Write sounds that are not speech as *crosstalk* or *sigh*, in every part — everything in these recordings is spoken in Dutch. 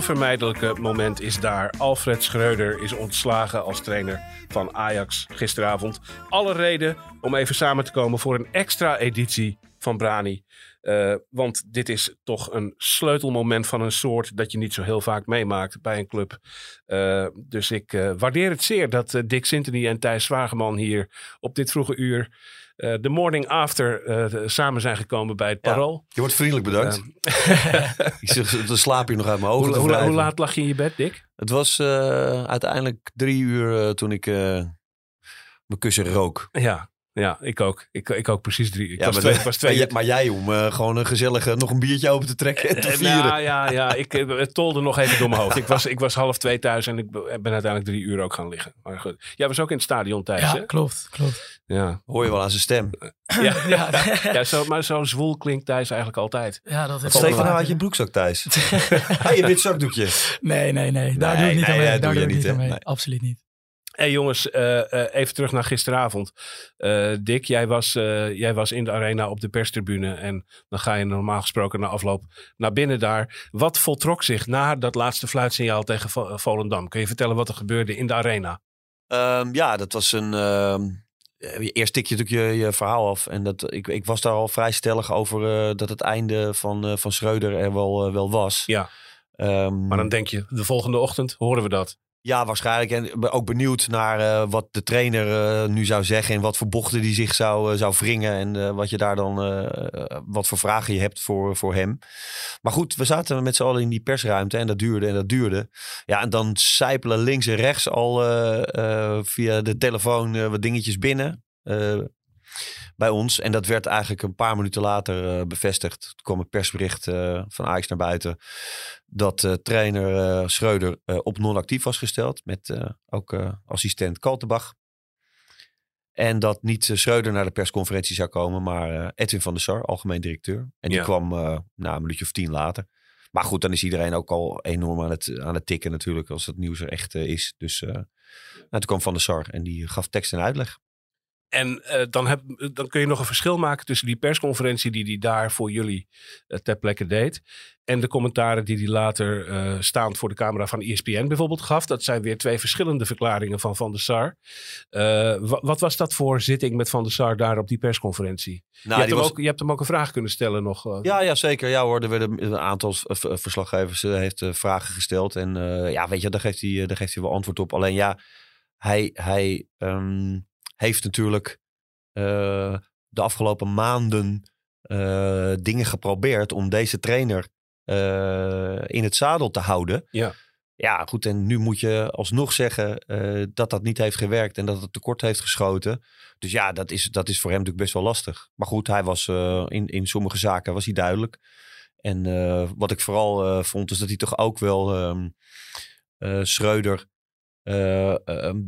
onvermijdelijke moment is daar. Alfred Schreuder is ontslagen als trainer van Ajax gisteravond. Alle reden om even samen te komen voor een extra editie van Brani. Eh, want dit is toch een sleutelmoment van een soort dat je niet zo heel vaak meemaakt bij een club. Eh, dus ik eh, waardeer het zeer dat Dick Sintony en Thijs Zwageman hier op dit vroege uur eh, de morning after eh, samen zijn gekomen bij het. Parool. Je wordt vriendelijk bedankt. *laughs* ik zeg, dan slaap je nog uit mijn ogen. Hoe, hoe, laat lag je in je bed, Dick? Het was eh, uiteindelijk drie uur toen ik mijn kussen rook. Ja, ja ik ook. Ik, ik ook precies drie. Ik Ja, was maar, twee, was maar, jij, maar jij om eh, gewoon een gezellige, nog een biertje open te trekken en te Eh, vieren. nou, ja, ja, ik eh, het tolde nog even door mijn hoofd. Ik was, ik was half twee thuis en ik ben uiteindelijk drie uur ook gaan liggen. Maar goed. Jij was ook in het stadion thuis, Ja, hè? klopt, klopt. Ja. Hoor je wel aan zijn stem. Ja, *laughs* Ja, ja zo, maar zo zwoel klinkt Thijs eigenlijk altijd. ja dat heeft Steek van nou uit je broekzak, Thijs. *laughs* hey, je wit zakdoekje. Nee, nee, nee. Daar Nee, doe ik niet nee, aan mee. Daar doe doe je ik niet aan mee. Nee. Absoluut niet. Hey, jongens, eh, eh, even terug naar gisteravond. Eh, Dick, jij was, jij was in de arena op de perstribune. En dan ga je normaal gesproken na afloop naar binnen daar. Wat voltrok zich na dat laatste fluitsignaal tegen Vo- Volendam? Kun je vertellen wat er gebeurde in de arena? Ehm, ja, dat was een... ehm, eh, eerst tik je natuurlijk je, je verhaal af. En dat, ik, ik was daar al vrij stellig over dat het einde van, van Schreuder er wel, wel was. Ja. Ehm, Maar dan denk je, de volgende ochtend horen we dat. Ja, waarschijnlijk. En ook benieuwd naar eh, wat de trainer eh, nu zou zeggen. En wat voor bochten die zich zou, eh, zou wringen. En wat je daar dan, wat voor vragen je hebt voor, voor hem. Maar goed, we zaten met z'n allen in die persruimte. En dat duurde en dat duurde. Ja, en dan sijpelen links en rechts al via de telefoon wat dingetjes binnen. Bij ons. En dat werd eigenlijk een paar minuten later eh, bevestigd. Toen kwam een persbericht eh, van Ajax naar buiten. Dat eh, trainer Schreuder op non-actief was gesteld. Met ook assistent Kaltenbach. En dat niet Schreuder naar de persconferentie zou komen. Maar Edwin van der Sar, algemeen directeur. En die Ja. kwam eh nou, een minuutje of tien later. Maar goed, dan is iedereen ook al enorm aan het, aan het tikken natuurlijk. Als het nieuws er echt is. Dus nou, toen kwam Van der Sar en die gaf tekst en uitleg. En eh, dan, heb, dan kun je nog een verschil maken tussen die persconferentie die hij daar voor jullie eh, ter plekke deed. En de commentaren die hij later eh, staand voor de camera van ESPN bijvoorbeeld gaf. Dat zijn weer twee verschillende verklaringen van Van der Sar. Wa- wat was dat voor zitting met Van der Sar daar op die persconferentie? je, Nou, hebt die hem was, ook, je hebt hem ook een vraag kunnen stellen nog. Ja, ja, zeker. Ja hoor, er werden een aantal verslaggevers heeft vragen gesteld. En ja, weet je, daar geeft, hij, daar geeft hij wel antwoord op. Alleen ja, hij, hij ehm, heeft natuurlijk eh, de afgelopen maanden eh, dingen geprobeerd om deze trainer eh, in het zadel te houden. Ja. Ja, goed. En nu moet je alsnog zeggen dat dat niet heeft gewerkt en dat het tekort heeft geschoten. Dus ja, dat is, dat is voor hem natuurlijk best wel lastig. Maar goed, hij was in, in sommige zaken was hij duidelijk. En wat ik vooral vond, is dat hij toch ook wel eh, Schreuder. eh, ehm,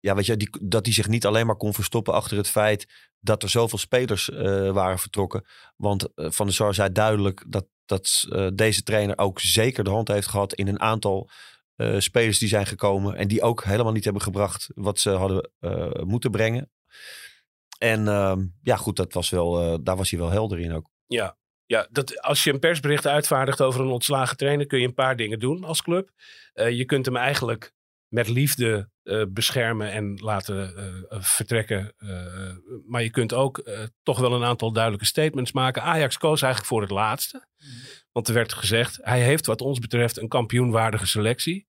ja, weet je, die, dat hij zich niet alleen maar kon verstoppen achter het feit dat er zoveel spelers eh, waren vertrokken. Want eh, Van der Sar zei duidelijk dat, dat eh, deze trainer ook zeker de hand heeft gehad in een aantal spelers die zijn gekomen. En die ook helemaal niet hebben gebracht wat ze hadden moeten brengen. En ehm, ja, goed, dat was wel, daar was hij wel helder in ook. Ja, ja dat, als je een persbericht uitvaardigt over een ontslagen trainer, kun je een paar dingen doen als club. Je kunt hem eigenlijk met liefde eh, beschermen en laten eh, eh, vertrekken. Maar je kunt ook toch wel een aantal duidelijke statements maken. Ajax koos eigenlijk voor het laatste. Want er werd gezegd, hij heeft wat ons betreft een kampioenwaardige selectie.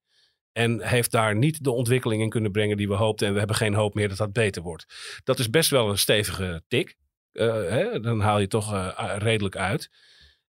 En heeft daar niet de ontwikkeling in kunnen brengen die we hoopten. En we hebben geen hoop meer dat dat beter wordt. Dat is best wel een stevige tik. Hè, dan haal je toch redelijk uit.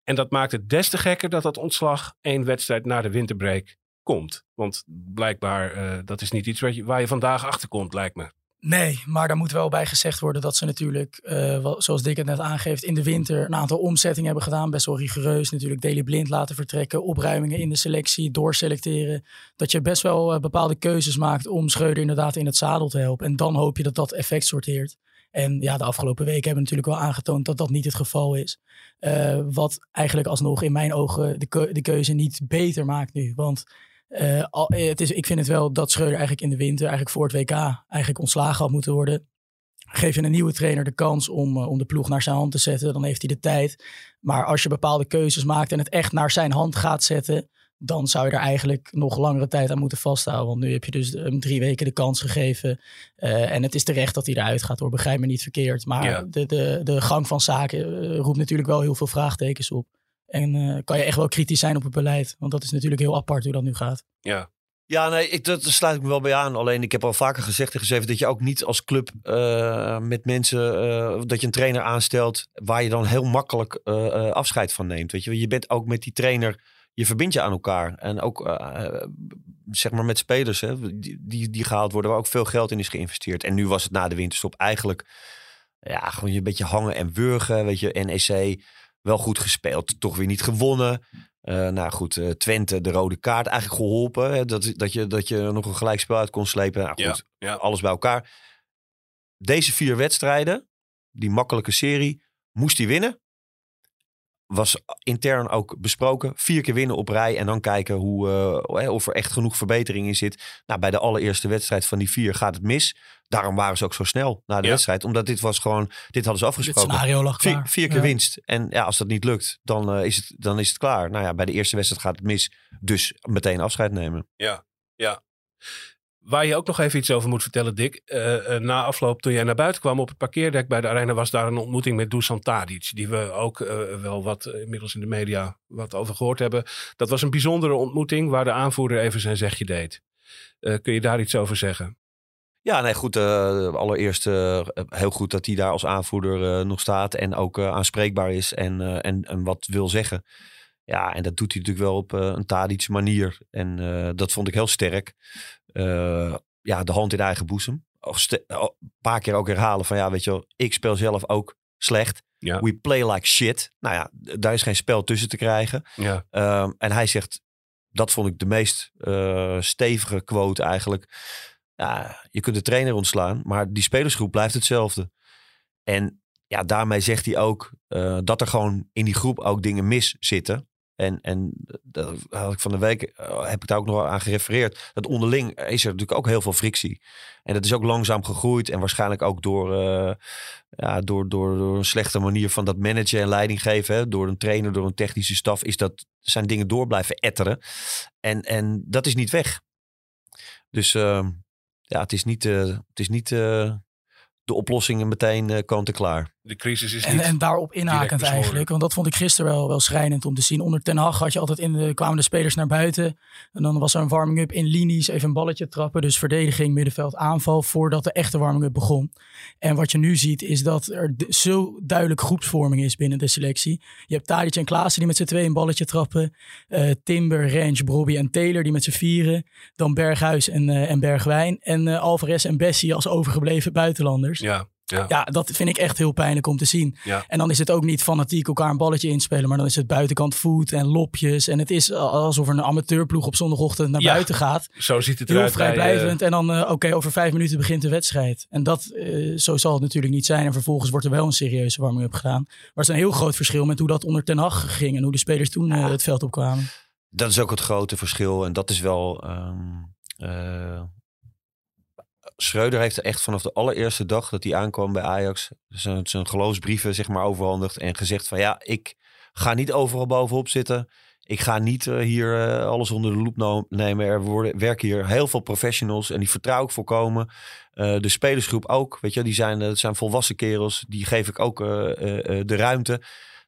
En dat maakt het des te gekker dat dat ontslag één wedstrijd na de winterbreak komt. Want blijkbaar, eh, dat is niet iets waar je, waar je vandaag achter komt, lijkt me. Nee, maar daar moet wel bij gezegd worden dat ze natuurlijk, eh, zoals Dick het net aangeeft, in de winter een aantal omzettingen hebben gedaan. Best wel rigoureus. Natuurlijk Daily Blind laten vertrekken, opruimingen in de selectie, doorselecteren. Dat je best wel eh, bepaalde keuzes maakt om Schreuder inderdaad in het zadel te helpen. En dan hoop je dat dat effect sorteert. En ja, de afgelopen weken hebben natuurlijk wel aangetoond dat dat niet het geval is. Wat eigenlijk alsnog in mijn ogen de, de keuze niet beter maakt nu. Want eh, al, eh, het is, ik vind het wel dat Schreuder eigenlijk in de winter, eigenlijk voor het WK, eigenlijk ontslagen had moeten worden. Geef je een nieuwe trainer de kans om, eh, om de ploeg naar zijn hand te zetten, dan heeft hij de tijd. Maar als je bepaalde keuzes maakt en het echt naar zijn hand gaat zetten, dan zou je er eigenlijk nog langere tijd aan moeten vasthouden. Want nu heb je dus hem drie weken de kans gegeven. En het is terecht dat hij eruit gaat hoor, begrijp me niet verkeerd. Maar Ja. de, de, de gang van zaken roept natuurlijk wel heel veel vraagtekens op. En eh, kan je echt wel kritisch zijn op het beleid. Want dat is natuurlijk heel apart hoe dat nu gaat. Ja, Ja, nee, ik, dat, daar sluit ik me wel bij aan. Alleen ik heb al vaker gezegd en gezegd dat je ook niet als club eh, met mensen, eh, dat je een trainer aanstelt waar je dan heel makkelijk afscheid van neemt. Weet je, je bent ook met die trainer, je verbindt je aan elkaar. En ook zeg maar met spelers hè, die, die, die gehaald worden, waar ook veel geld in is geïnvesteerd. En nu was het na de winterstop eigenlijk ja, gewoon je een beetje hangen en wurgen. Weet je, NEC wel goed gespeeld, toch weer niet gewonnen. Eh, nou goed, eh, Twente de rode kaart eigenlijk geholpen. Hè, dat, dat, je, dat je nog een gelijkspel uit kon slepen. Nou, ja, goed, ja. alles bij elkaar. Deze vier wedstrijden, die makkelijke serie, moest hij winnen. Was intern ook besproken. Vier keer winnen op rij en dan kijken hoe, eh, of er echt genoeg verbetering in zit. Nou, bij de allereerste wedstrijd van die vier gaat het mis. Daarom waren ze ook zo snel na de Ja. wedstrijd. Omdat dit was gewoon, dit hadden ze Dit afgesproken. scenario lag klaar. Vier, vier keer Ja. winst. En ja, als dat niet lukt, dan, eh, is het, dan is het klaar. Nou ja, bij de eerste wedstrijd gaat het mis. Dus meteen afscheid nemen. Ja, ja. Waar je ook nog even iets over moet vertellen, Dick. Eh, eh, na afloop, toen jij naar buiten kwam op het parkeerdek bij de arena, was daar een ontmoeting met Dusan Tadic. Die we ook eh, wel wat inmiddels in de media wat over gehoord hebben. Dat was een bijzondere ontmoeting waar de aanvoerder even zijn zegje deed. Kun je daar iets over zeggen? Ja, nee, goed. allereerst heel goed dat hij daar als aanvoerder nog staat. En ook aanspreekbaar is en, en, en wat wil zeggen. Ja, en dat doet hij natuurlijk wel op eh, een Tadic manier. En eh, dat vond ik heel sterk. Eh, ja, de hand in eigen boezem. Een paar keer ook herhalen van ja, weet je wel, ik speel zelf ook slecht. Ja. We play like shit. Nou ja, daar is geen spel tussen te krijgen. Ja, Ehm, en hij zegt, dat vond ik de meest stevige quote eigenlijk. Ja, je kunt de trainer ontslaan, maar die spelersgroep blijft hetzelfde. En ja, daarmee zegt hij ook dat er gewoon in die groep ook dingen mis zitten. En, en dat had ik van de week eh, heb ik daar ook nog aan gerefereerd. Dat onderling is er natuurlijk ook heel veel frictie. En dat is ook langzaam gegroeid. En waarschijnlijk ook door, eh, ja, door, door, door een slechte manier van dat managen en leiding geven. Door een trainer, door een technische staf. Is dat zijn dingen door blijven etteren. En, en dat is niet weg. Dus ehm, ja, het is niet, eh, het is niet de oplossingen meteen eh kant en klaar. de crisis is En, niet... en daarop inhakend eigenlijk. Want dat vond ik gisteren wel, wel schrijnend om te zien. Onder Ten Hag had je altijd in de, kwamen de spelers naar buiten. En dan was er een warming-up in linies. Even een balletje trappen. Dus verdediging, middenveld, aanval. Voordat de echte warming-up begon. En wat je nu ziet is dat er zo duidelijk groepsvorming is binnen de selectie. Je hebt Tadic en Klaassen die met z'n tweeën een balletje trappen. Eh, Timber, Range, Brobby en Taylor die met z'n vieren. Dan Berghuis en, eh, en Bergwijn. En eh, Alvarez en Bessie als overgebleven buitenlanders. Ja, ja. Ja, dat vind ik echt heel pijnlijk om te zien. Ja. En dan is het ook niet fanatiek elkaar een balletje inspelen, maar dan is het buitenkant voet en lopjes. En het is alsof er een amateurploeg op zondagochtend naar Ja. buiten gaat. Zo ziet het Heel eruit. bij, eh, vrijblijvend. En dan, eh, oké, over vijf minuten begint de wedstrijd. En dat, eh, zo zal het natuurlijk niet zijn. En vervolgens wordt er wel een serieuze warming-up gedaan. Maar het is een heel groot verschil met hoe dat onder Ten Hag ging. En hoe de spelers toen eh, het veld opkwamen. Dat is ook het grote verschil. En dat is wel. ehm eh, Schreuder heeft echt vanaf de allereerste dag dat hij aankwam bij Ajax. zijn, zijn geloofsbrieven zeg maar overhandigd. En gezegd van ja, ik ga niet overal bovenop zitten. Ik ga niet eh, hier eh, alles onder de loep nemen. Er worden, werken hier heel veel professionals en die vertrouw ik volkomen. Eh, de spelersgroep ook. Weet je, die zijn, het zijn volwassen kerels. Die geef ik ook de ruimte.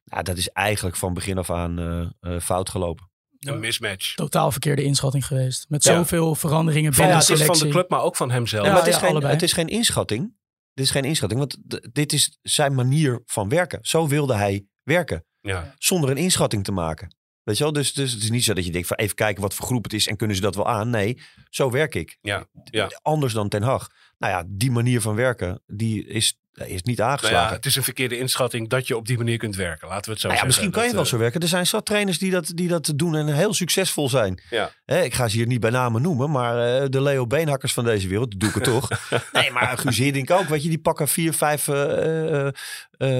Nou, dat is eigenlijk van begin af aan fout gelopen. Een mismatch. Totaal verkeerde inschatting geweest. Met Ja. zoveel veranderingen Van, binnen het de is van selectie. de club, maar ook van hemzelf. Maar het is, geen, allebei. het is geen inschatting. Dit is geen inschatting, want dit is zijn manier van werken. Zo wilde hij werken, Ja. zonder een inschatting te maken. Weet je wel? Dus, dus het is niet zo dat je denkt van even kijken wat voor groep het is en kunnen ze dat wel aan. Nee, zo werk ik. Ja, ja. Anders dan Ten Hag. Nou ja, die manier van werken, die is, is niet Nou aangeslagen. ja, het is een verkeerde inschatting dat je op die manier kunt werken. Laten we het zo Nou ja, zeggen. misschien kan je wel eh, zo werken. Er zijn zat trainers die dat, die dat doen en heel succesvol zijn. Ja. Hè, ik ga ze hier niet bij namen noemen, maar eh, de Leo Beenhakkers van deze wereld, doe ik het toch. *laughs* nee, maar Guus Hiddink ook. Weet je, die pakken vier, vijf eh,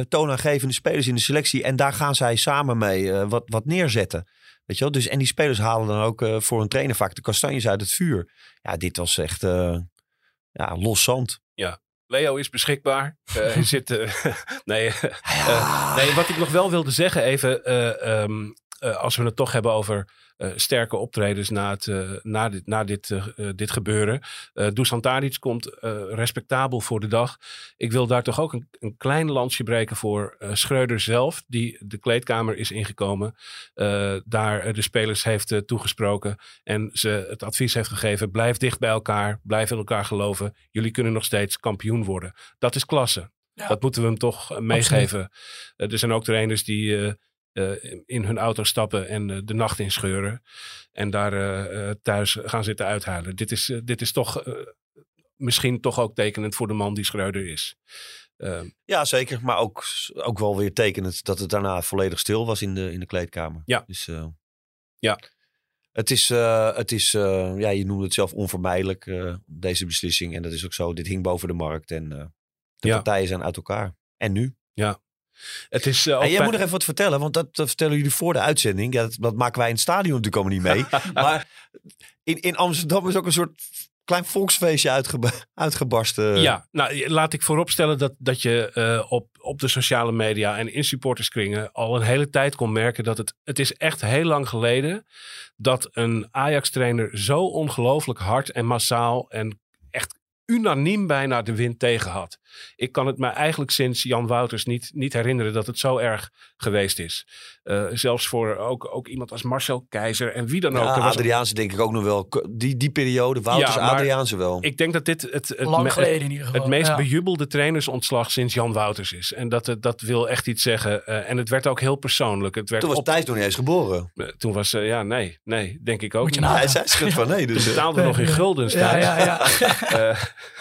toonaangevende spelers in de selectie. En daar gaan zij samen mee wat, wat neerzetten. Weet je wel? Dus, en die spelers halen dan ook voor een trainer vaak de kastanjes uit het vuur. Ja, dit was echt ja, los zand. Leo is beschikbaar. *laughs* Hij zit. eh, *laughs* nee, eh, nee, wat ik nog wel wilde zeggen, even. eh, eh, als we het toch hebben over eh, sterke optredens na, het, eh, na, dit, na dit, dit gebeuren. Uh, Dusan Tadic komt respectabel voor de dag. Ik wil daar toch ook een, een klein lansje breken voor Schreuder zelf. Die de kleedkamer is ingekomen. daar de spelers heeft toegesproken. En ze het advies heeft gegeven. Blijf dicht bij elkaar. Blijf in elkaar geloven. Jullie kunnen nog steeds kampioen worden. Dat is klasse. Ja. Dat moeten we hem toch meegeven. Er zijn ook trainers die in hun auto stappen en eh, de nacht inscheuren. En daar eh, eh, thuis gaan zitten uithuilen. Dit is, eh, dit is toch eh, misschien toch ook tekenend voor de man die Schreuder is. Eh, Ja, zeker. Maar ook, ook wel weer tekenend dat het daarna volledig stil was in de, in de kleedkamer. Ja. Dus, eh, Ja. Het is, eh, het is eh, ja, je noemde het zelf onvermijdelijk, eh, deze beslissing. En dat is ook zo. Dit hing boven de markt en eh, de Ja. partijen zijn uit elkaar. En nu? Het is eh, En jij bij- moet nog even wat vertellen, want dat, dat vertellen jullie voor de uitzending. Ja, dat, dat maken wij in het stadion natuurlijk allemaal niet mee. *laughs* maar in, in Amsterdam is ook een soort klein volksfeestje uitgeba- uitgebarsten. Ja, nou laat ik vooropstellen dat, dat je eh, op, op de sociale media en in supporterskringen al een hele tijd kon merken dat het, het is echt heel lang geleden dat een Ajax-trainer zo ongelooflijk hard en massaal en unaniem bijna de wind tegen had. Ik kan het me eigenlijk sinds Jan Wouters niet, niet herinneren dat het zo erg geweest is. Eh, zelfs voor ook, ook iemand als Marcel Keizer en wie dan ook. Ja, was- Adriaanse denk ik ook nog wel. Die, die periode, Wouters, Ja, Adriaanse wel. ik denk dat dit het, het, Lang me- geleden in ieder geval. het meest ja. bejubelde trainersontslag sinds Jan Wouters is. En dat, eh, dat wil echt iets zeggen. Eh, en het werd ook heel persoonlijk. Het werd Toen was op, Thijs nog niet eens geboren. toen was, ja, nee, nee, denk ik ook Moet je. Hij zei van nee. Dus, Toen we nog in guldens Ja, ja, ja.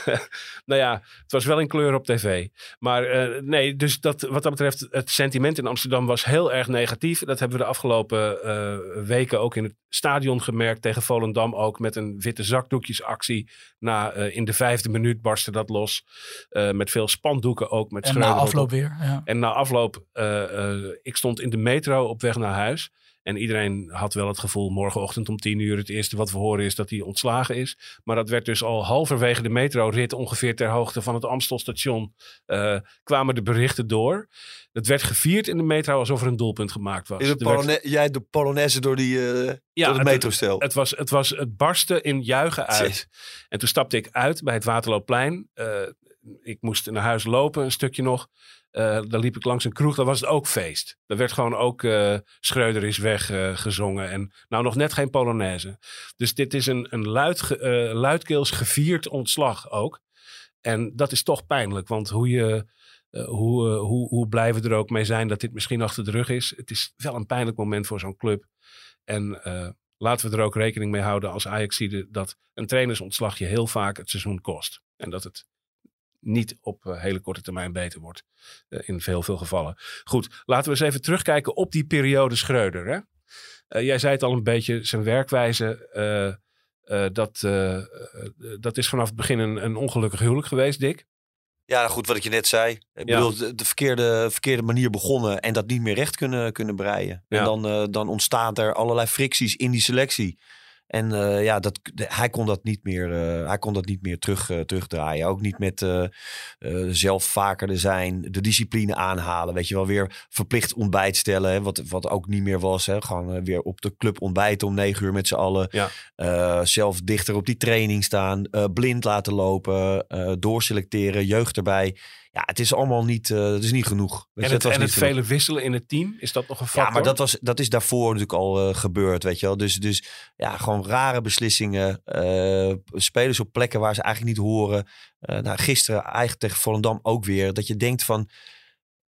*laughs* Nou ja, het was wel in kleur op tv. Maar eh, nee, dus dat, wat dat betreft, het sentiment in Amsterdam was heel erg negatief. Dat hebben we de afgelopen eh, weken ook in het stadion gemerkt. Tegen Volendam ook met een witte zakdoekjesactie. Na, eh, in de vijfde minuut barstte dat los. Met veel spandoeken ook. Met En na afloop op. weer. Ja. En na afloop, ik stond in de metro op weg naar huis. En iedereen had wel het gevoel, morgenochtend om tien uur, het eerste wat we horen is dat hij ontslagen is. Maar dat werd dus al halverwege de metrorit, ongeveer ter hoogte van het Amstelstation, eh, kwamen de berichten door. Het werd gevierd in de metro alsof er een doelpunt gemaakt was. de Er werd- jij de Polonaise door, die, eh door het het- metrostel. het, was, het, was, het barstte in juichen uit. En toen stapte ik uit bij het Waterloopplein. Eh, ik moest naar huis lopen, een stukje nog. Eh dan liep ik langs een kroeg, daar was het ook feest. Er werd gewoon ook eh, Schreuder is weg eh, gezongen. En nou nog net geen Polonaise. Dus dit is een, een luid, luidkeels gevierd ontslag ook. En dat is toch pijnlijk, want hoe je... hoe, hoe, hoe blij we er ook mee zijn dat dit misschien achter de rug is. Het is wel een pijnlijk moment voor zo'n club. En laten we er ook rekening mee houden als Ajax dat een trainersontslag je heel vaak het seizoen kost. En dat het niet op eh, hele korte termijn beter wordt. eh, in veel, veel gevallen. Goed, laten we eens even terugkijken op die periode Schreuder. Hè? Eh, jij zei het al een beetje, zijn werkwijze. dat, dat is vanaf het begin een, een ongelukkig huwelijk geweest, Dick. Ja, goed, wat ik je net zei. Ik Ja. bedoel, de, de verkeerde, verkeerde manier begonnen en dat niet meer recht kunnen, kunnen breien. Ja. En dan, dan ontstaan er allerlei fricties in die selectie. En eh, ja, dat, de- hij kon dat niet meer, eh, hij kon dat niet meer terug, eh, terugdraaien. Ook niet met zelf vaker er zijn, de discipline aanhalen. Weet je wel, weer verplicht ontbijt stellen. Hè, wat, wat ook niet meer was. Hè. Gewoon weer op de club ontbijten om negen uur met z'n allen. Ja. Zelf dichter op die training staan. blind laten lopen. doorselecteren, jeugd erbij. Ja, het is allemaal niet, eh, het is niet genoeg. Weet En het, was en het vele wisselen in het team, is dat nog een factor? Ja, maar dat, was, dat is daarvoor natuurlijk al eh, gebeurd, weet je wel. Dus, dus ja, gewoon rare beslissingen. eh, spelers op plekken waar ze eigenlijk niet horen. Nou, gisteren eigenlijk tegen Volendam ook weer. Dat je denkt van,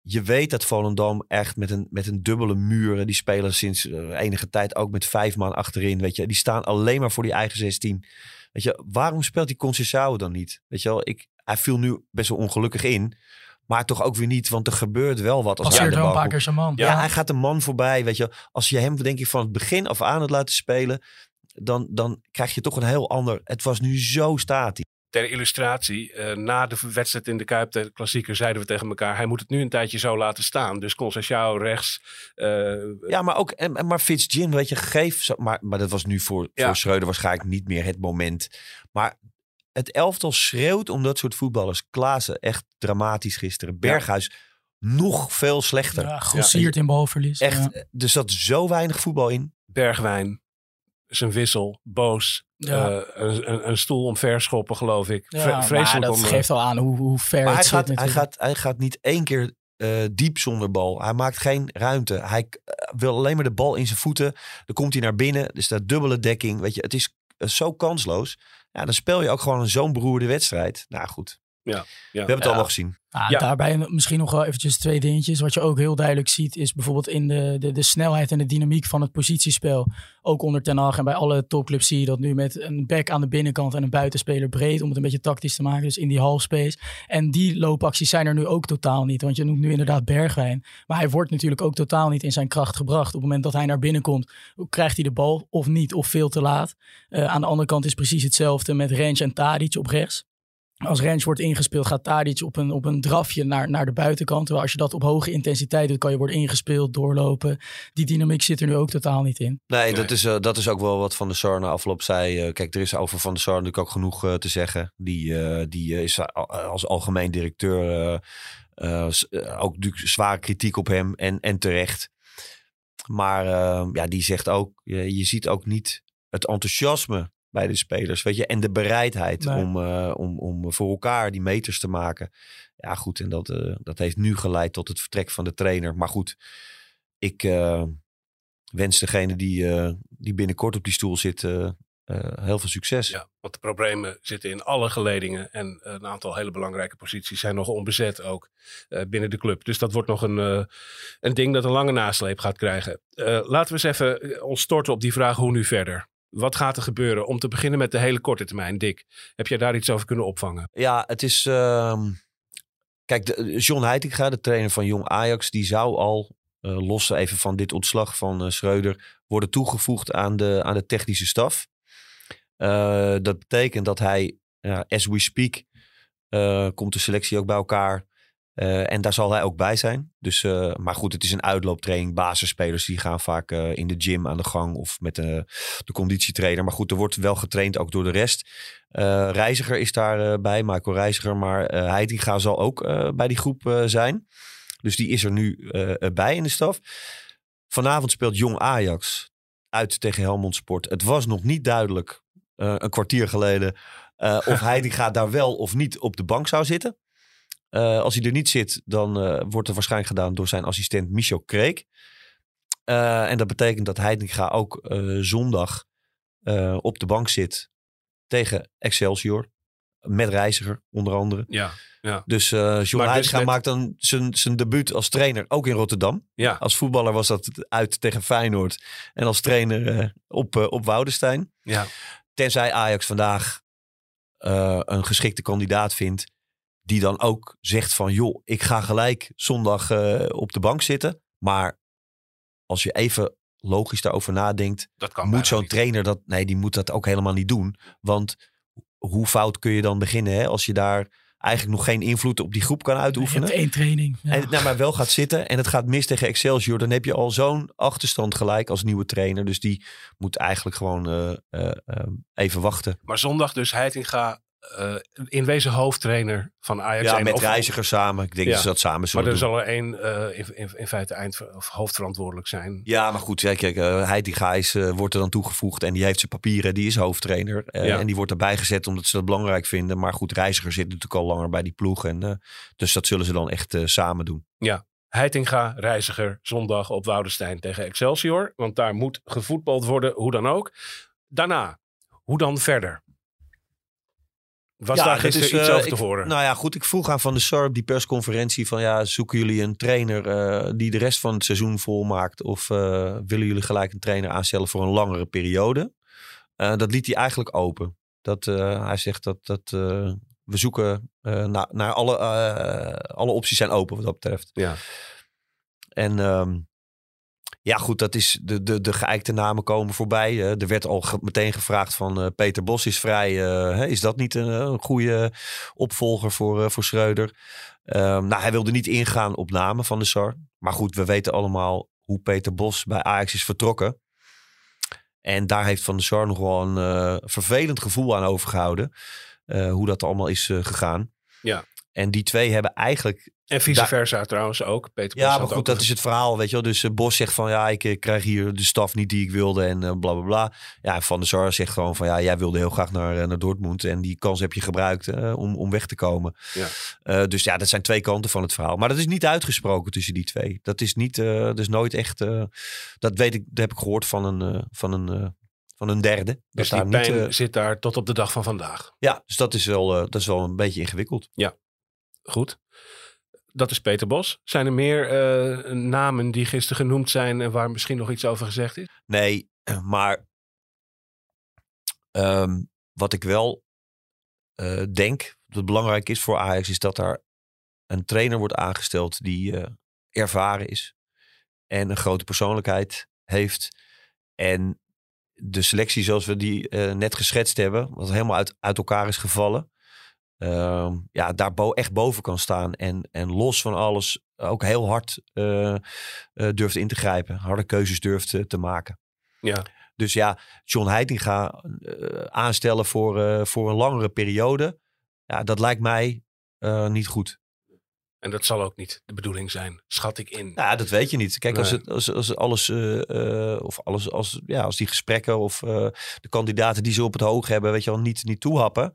je weet dat Volendam echt met een, met een dubbele muur. Die spelen sinds enige tijd ook met vijf man achterin, weet je. Die staan alleen maar voor die eigen 16. Weet je, waarom speelt die Conceição dan niet? Weet je wel, ik, hij viel nu best wel ongelukkig in. Maar toch ook weer niet, want er gebeurt wel wat. Als Passeert de wel een bal paar keer zijn man. Ja, hij gaat een man voorbij. Weet je, als je hem denk ik van het begin af aan had laten spelen, dan, dan krijg je toch een heel ander. Het was nu zo statisch. Ter illustratie, eh, na de wedstrijd in de Kuip, de klassieker, zeiden we tegen elkaar... hij moet het nu een tijdje zo laten staan. Dus Conceição rechts. eh, Ja, maar ook, en, maar Fitzjim, weet je, geef. Maar, maar dat was nu voor, Ja. voor Schreuder waarschijnlijk niet meer het moment. Maar het elftal schreeuwt om dat soort voetballers. Klaassen, echt dramatisch gisteren. Berghuis, nog veel slechter. Ja, grossiert in balverlies. Echt, Ja. er zat zo weinig voetbal in. Bergwijn, zijn wissel, boos. Ja. eh, een, een, een stoel omverschoppen, geloof ik. Ja, vreselijk dat om, eh, geeft al aan hoe, hoe ver Maar het hij zit gaat, hij, gaat, hij gaat niet één keer eh, diep zonder bal. Hij maakt geen ruimte. Hij eh, wil alleen maar de bal in zijn voeten. Dan komt hij naar binnen. Er staat dubbele dekking. Weet je, het is eh, zo kansloos. Ja, dan speel je ook gewoon zo'n beroerde wedstrijd. Nou goed, Ja, ja. we hebben het allemaal gezien. Ah, Ja. Daarbij misschien nog wel eventjes twee dingetjes. Wat je ook heel duidelijk ziet is bijvoorbeeld in de, de, de snelheid en de dynamiek van het positiespel. Ook onder Ten Hag en bij alle topclubs zie je dat nu met een back aan de binnenkant en een buitenspeler breed. Om het een beetje tactisch te maken, dus in die halfspace. En die loopacties zijn er nu ook totaal niet. Want je noemt nu inderdaad Bergwijn. Maar hij wordt natuurlijk ook totaal niet in zijn kracht gebracht. Op het moment dat hij naar binnen komt, krijgt hij de bal of niet of veel te laat. Eh, aan de andere kant is precies hetzelfde met Rens en Tadic op rechts. Als Rens wordt ingespeeld, gaat Tadic op een, op een drafje naar, naar de buitenkant. Terwijl als je dat op hoge intensiteit doet, kan je worden ingespeeld, doorlopen. Die dynamiek zit er nu ook totaal niet in. Nee, Dat, is, eh, dat is ook wel wat Van der Sar na afloop zei. Eh, kijk, er is over Van der Sar natuurlijk ook genoeg eh, te zeggen. Die, eh, die is als algemeen directeur ook zware kritiek op hem en, en terecht. Maar ja, die zegt ook, je, je ziet ook niet het enthousiasme bij de spelers. Weet je, en de bereidheid Nee. om, eh, om, om voor elkaar die meters te maken. Ja, goed. En dat, eh, dat heeft nu geleid tot het vertrek van de trainer. Maar goed, ik eh, wens degene die, eh, die binnenkort op die stoel zit heel veel succes. Ja, want de problemen zitten in alle geledingen. En een aantal hele belangrijke posities zijn nog onbezet ook eh, binnen de club. Dus dat wordt nog een, eh, een ding dat een lange nasleep gaat krijgen. Eh, laten we eens even ons storten op die vraag hoe nu verder. Wat gaat er gebeuren? Om te beginnen met de hele korte termijn. Dick, heb jij daar iets over kunnen opvangen? Ja, het is. ehm, kijk, de, John Heitinga, de trainer van Jong Ajax, die zou al, eh, los even van dit ontslag van eh, Schreuder, worden toegevoegd aan de, aan de technische staf. Eh, dat betekent dat hij, as we speak, eh, komt de selectie ook bij elkaar. Eh, en daar zal hij ook bij zijn. Dus, eh, maar goed, het is een uitlooptraining. Basisspelers die gaan vaak eh, in de gym aan de gang of met de, de conditietrainer. Maar goed, er wordt wel getraind ook door de rest. Reiziger is daarbij, bij, Michael Reiziger. Maar eh Heitinga zal ook bij die groep zijn. Dus die is er nu bij in de staf. Vanavond speelt Jong Ajax uit tegen Helmond Sport. Het was nog niet duidelijk, een kwartier geleden, of *laughs* Heitinga daar wel of niet op de bank zou zitten. Eh, als hij er niet zit, dan eh, wordt er waarschijnlijk gedaan door zijn assistent Michel Kreek. Eh, en dat betekent dat Heitinga ook zondag op de bank zit tegen Excelsior. Met Reiziger onder andere. Ja, ja. Dus eh John dus Heitinga maakt dan zijn, zijn debuut als trainer ook in Rotterdam. ja. Als voetballer was dat uit tegen Feyenoord. En als trainer op, op Woudenstein. ja. Tenzij Ajax vandaag een geschikte kandidaat vindt. Die dan ook zegt van joh, ik ga gelijk zondag eh, op de bank zitten. Maar als je even logisch daarover nadenkt. Dat kan moet zo'n trainer dat, nee die moet dat ook helemaal niet doen. Want hoe fout kun je dan beginnen hè, als je daar eigenlijk nog geen invloed op die groep kan Je uitoefenen. hebt één training. Ja. En nou maar wel gaat zitten en het gaat mis tegen Excelsior. Dan heb je al zo'n achterstand gelijk als nieuwe trainer. Dus die moet eigenlijk gewoon eh, eh, eh, even wachten. Maar zondag dus Heitinga eh, in wezen hoofdtrainer van Ajax. Ja, met of- reiziger samen. Ik denk Ja. dat ze dat samen Maar zullen er doen. zal er één eh, in, in, in feite eind, of hoofdverantwoordelijk zijn. Ja, maar goed, kijk, kijk, Heitinga is, eh, wordt er dan toegevoegd en die heeft zijn papieren, die is hoofdtrainer. Eh, Ja. En die wordt erbij gezet omdat ze dat belangrijk vinden. Maar goed, Reiziger zit natuurlijk al langer bij die ploeg. En, dus dat zullen ze dan echt samen doen. Heitinga, reiziger, zondag op Woudenstein tegen Excelsior. Want daar moet gevoetbald worden, hoe dan ook. Daarna, hoe dan verder? Was daar dat gisteren is, iets eh, te horen? Nou ja, goed. Ik vroeg aan Van der Sar op die persconferentie van ja, zoeken jullie een trainer eh, die de rest van het seizoen volmaakt? Of eh, willen jullie gelijk een trainer aanstellen voor een langere periode? Dat liet hij eigenlijk open. Dat, hij zegt dat, dat we zoeken naar, naar alle, alle opties zijn open wat dat betreft. Ja. En ehm, ja, goed, dat is de, de, de geëikte namen komen voorbij. Er werd al ge- meteen gevraagd van eh, Peter Bos is vrij. eh, is dat niet een, een goede opvolger voor, eh, voor Schreuder? Ehm, nou, hij wilde niet ingaan op namen van de SAR. Maar goed, we weten allemaal hoe Peter Bos bij Ajax is vertrokken. En daar heeft Van der Sar nog wel een vervelend gevoel aan overgehouden. eh, hoe dat allemaal is gegaan. Ja. En die twee hebben eigenlijk En vice versa trouwens ook. Peter Bos ja, maar goed, ook dat een- is het verhaal, weet je wel. Dus eh, Bos zegt van, ja, ik eh, krijg hier de staf niet die ik wilde en eh, bla, bla, bla. Ja, Van der Sar zegt gewoon van, ja, jij wilde heel graag naar, naar Dortmund. En die kans heb je gebruikt om, om weg te komen. Ja. Dus ja, dat zijn twee kanten van het verhaal. Maar dat is niet uitgesproken tussen die twee. Dat is niet, dat is nooit echt, dat weet ik, dat heb ik gehoord van een, van een, van een derde. Dat Dus die daar pijn niet, zit daar tot op de dag van vandaag. ja, dus dat is, wel, dat is wel een beetje ingewikkeld. Goed. Dat is Peter Bos. Zijn er meer eh, namen die gisteren genoemd zijn en waar misschien nog iets over gezegd is? Nee, maar ehm, wat ik wel eh, denk, dat belangrijk is voor Ajax, is dat er een trainer wordt aangesteld die eh, ervaren is en een grote persoonlijkheid heeft. En de selectie zoals we die net geschetst hebben, wat helemaal uit, uit elkaar is gevallen, ehm, ja, daar bo- echt boven kan staan en, en los van alles ook heel hard eh, eh, durft in te grijpen, harde keuzes durft eh, te maken. Ja, Dus ja, John Heitinga aanstellen voor, voor een langere periode. Ja, dat lijkt mij niet goed. En dat zal ook niet de bedoeling zijn, schat ik in. Nou, ja, dat weet je niet. Kijk, als, het, als, als alles, eh, eh, of alles, als, ja, als die gesprekken of eh, de kandidaten die ze op het hoog hebben, weet je wel, niet, niet toehappen.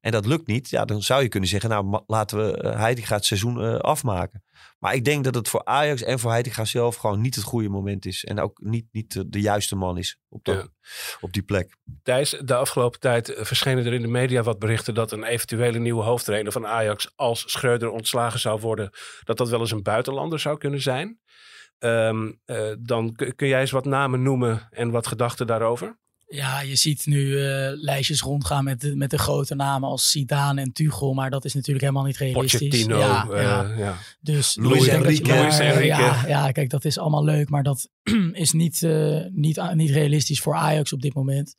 En dat lukt niet. Ja, dan zou je kunnen zeggen, nou, laten we uh, Heitinga het seizoen afmaken. Maar ik denk dat het voor Ajax en voor Heitinga zelf gewoon niet het goede moment is. En ook niet, niet de, de juiste man is op, dat, Ja. op die plek. Thijs, de afgelopen tijd verschenen er in de media wat berichten dat een eventuele nieuwe hoofdtrainer van Ajax, als Schreuder ontslagen zou worden, dat dat wel eens een buitenlander zou kunnen zijn. Ehm, eh, dan kun jij eens wat namen noemen en wat gedachten daarover? Ja, je ziet nu eh, lijstjes rondgaan met de, met de grote namen als Zidane en Tuchel. Maar dat is natuurlijk helemaal niet realistisch. Ja, eh, ja. ja. Dus Luis je- Enrique. Ja, ja, kijk, dat is allemaal leuk. Maar dat *clears throat* is niet, eh, niet, niet realistisch voor Ajax op dit moment.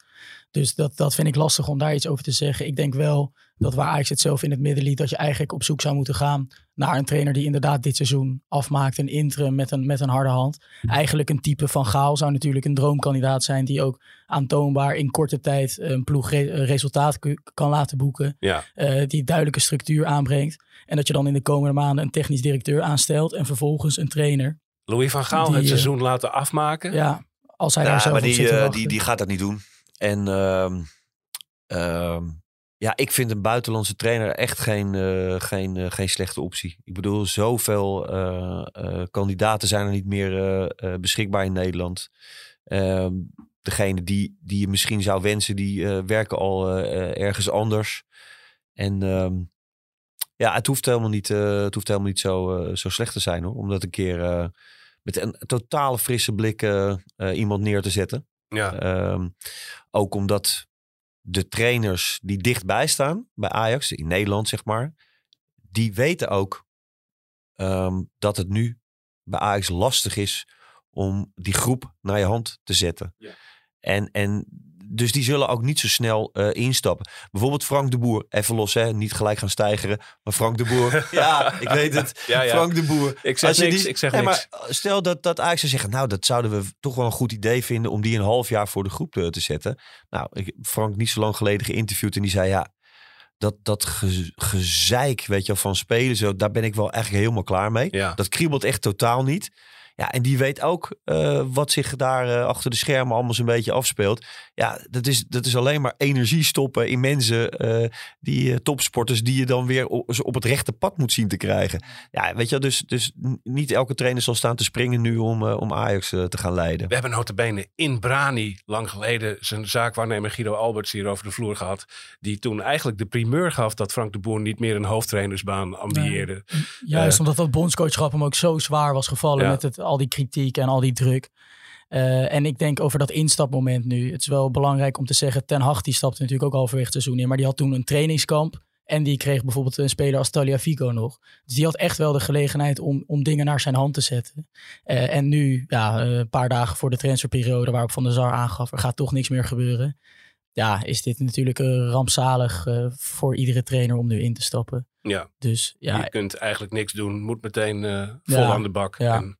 Dus dat, dat vind ik lastig om daar iets over te zeggen. Ik denk wel dat waar Ajax het zelf in het midden liet... dat je eigenlijk op zoek zou moeten gaan naar een trainer... die inderdaad dit seizoen afmaakt. Een interim met een, met een harde hand. Eigenlijk een type van Gaal zou natuurlijk een droomkandidaat zijn... die ook aantoonbaar in korte tijd een ploeg re- resultaat kan laten boeken. Ja. eh, die duidelijke structuur aanbrengt. En dat je dan in de komende maanden een technisch directeur aanstelt... en vervolgens een trainer. Louis van Gaal Die, het eh, seizoen laten afmaken. Ja, als hij Ja, daar zelf maar op zit te eh, wachten. die, die gaat dat niet doen. En ehm, ehm, ja, ik vind een buitenlandse trainer echt geen, eh, geen, eh, geen slechte optie. Ik bedoel, zoveel eh, kandidaten zijn er niet meer beschikbaar in Nederland. Ehm, degene die, die je misschien zou wensen, die werken al ergens anders. En ja, het hoeft helemaal niet, het hoeft helemaal niet zo, zo slecht te zijn hoor. Om dat een keer met een totale frisse blik iemand neer te zetten. Ja. Ehm, ook omdat de trainers die dichtbij staan bij Ajax, in Nederland zeg maar, die weten ook ehm, dat het nu bij Ajax lastig is om die groep naar je hand te zetten. Ja. En, en dus die zullen ook niet zo snel eh, instappen. Bijvoorbeeld Frank de Boer, even los hè, niet gelijk gaan stijgeren. Maar Frank de Boer, *laughs* ja, ik weet het. Ja, ja. Frank de Boer. Ik zeg niks, die- ik zeg Nee, niks. Maar stel dat, dat Ajax zou zeggen, nou dat zouden we toch wel een goed idee vinden om die een half jaar voor de groep eh, te zetten. Nou, ik heb Frank niet zo lang geleden geïnterviewd en die zei ja, dat, dat ge- gezeik, weet je wel, van spelen, zo, daar ben ik wel eigenlijk helemaal klaar mee. Ja. Dat kriebelt echt totaal niet. Ja, en die weet ook eh, wat zich daar eh, achter de schermen allemaal zo'n beetje afspeelt. Ja, dat is, dat is alleen maar energie stoppen in mensen, eh, die topsporters, die je dan weer op, op het rechte pad moet zien te krijgen. Ja, weet je, wel, dus, dus niet elke trainer zal staan te springen nu om, om Ajax te gaan leiden. We hebben notabene in Brani lang geleden zijn zaakwaarnemer Guido Alberts hier over de vloer gehad. Die toen eigenlijk de primeur gaf dat Frank de Boer niet meer een hoofdtrainersbaan ambieerde. Juist omdat dat bondscoachschap hem ook zo zwaar was gevallen Ja. met het, al die kritiek en al die druk. Eh, en ik denk over dat instapmoment nu. Het is wel belangrijk om te zeggen, Ten Hag die stapte natuurlijk ook halverwege het seizoen in. Maar die had toen een trainingskamp. En die kreeg bijvoorbeeld een speler als Taliafico nog. Dus die had echt wel de gelegenheid om, om dingen naar zijn hand te zetten. Eh, en nu, ja, eh, een paar dagen voor de transferperiode waarop Van der Sar aangaf, er gaat toch niks meer gebeuren. Ja, is dit natuurlijk rampzalig voor iedere trainer om nu in te stappen. Ja, Dus ja, je kunt eigenlijk niks doen. Moet meteen vol Ja, aan de bak. ja. En,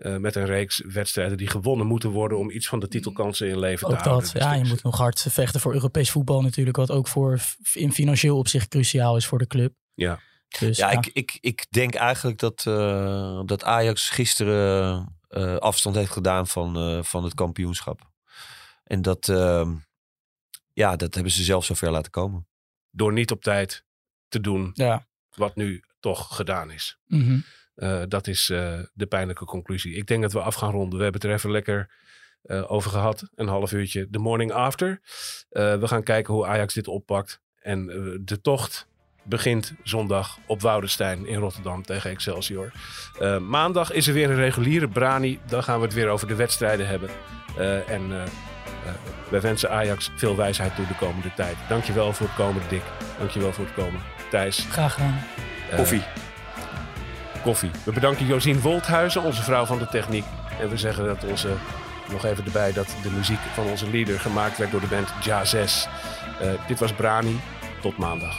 eh, met een reeks wedstrijden die gewonnen moeten worden om iets van de titelkansen in leven te houden. dat. Dus Ja, je moet nog hard vechten voor Europees voetbal natuurlijk. Wat ook voor in financieel opzicht cruciaal is voor de club. Ja. Dus, Ja, Ik, ik, ik denk eigenlijk dat, eh, dat Ajax gisteren eh, afstand heeft gedaan van, eh, van het kampioenschap. En dat, eh, ja, dat hebben ze zelf zover laten komen. Door niet op tijd te doen ja. wat nu toch gedaan is. Mhm. Eh, dat is eh, de pijnlijke conclusie. Ik denk dat we af gaan ronden. We hebben het er even lekker eh, over gehad. Een half uurtje. De morning after. Eh, we gaan kijken hoe Ajax dit oppakt. En de tocht begint zondag op Woudenstein in Rotterdam tegen Excelsior. Eh, maandag is er weer een reguliere Brani. Dan gaan we het weer over de wedstrijden hebben. Eh, en wij wensen Ajax veel wijsheid toe de komende tijd. Dankjewel voor het komen, Dick. Dankjewel voor het komen, Thijs. Graag gedaan. Koffie. We bedanken Josien Wolthuizen, onze vrouw van de techniek. En we zeggen dat onze, nog even erbij, dat de muziek van onze leader gemaakt werd door de band Ja 6. Eh, dit was Brani. Tot maandag.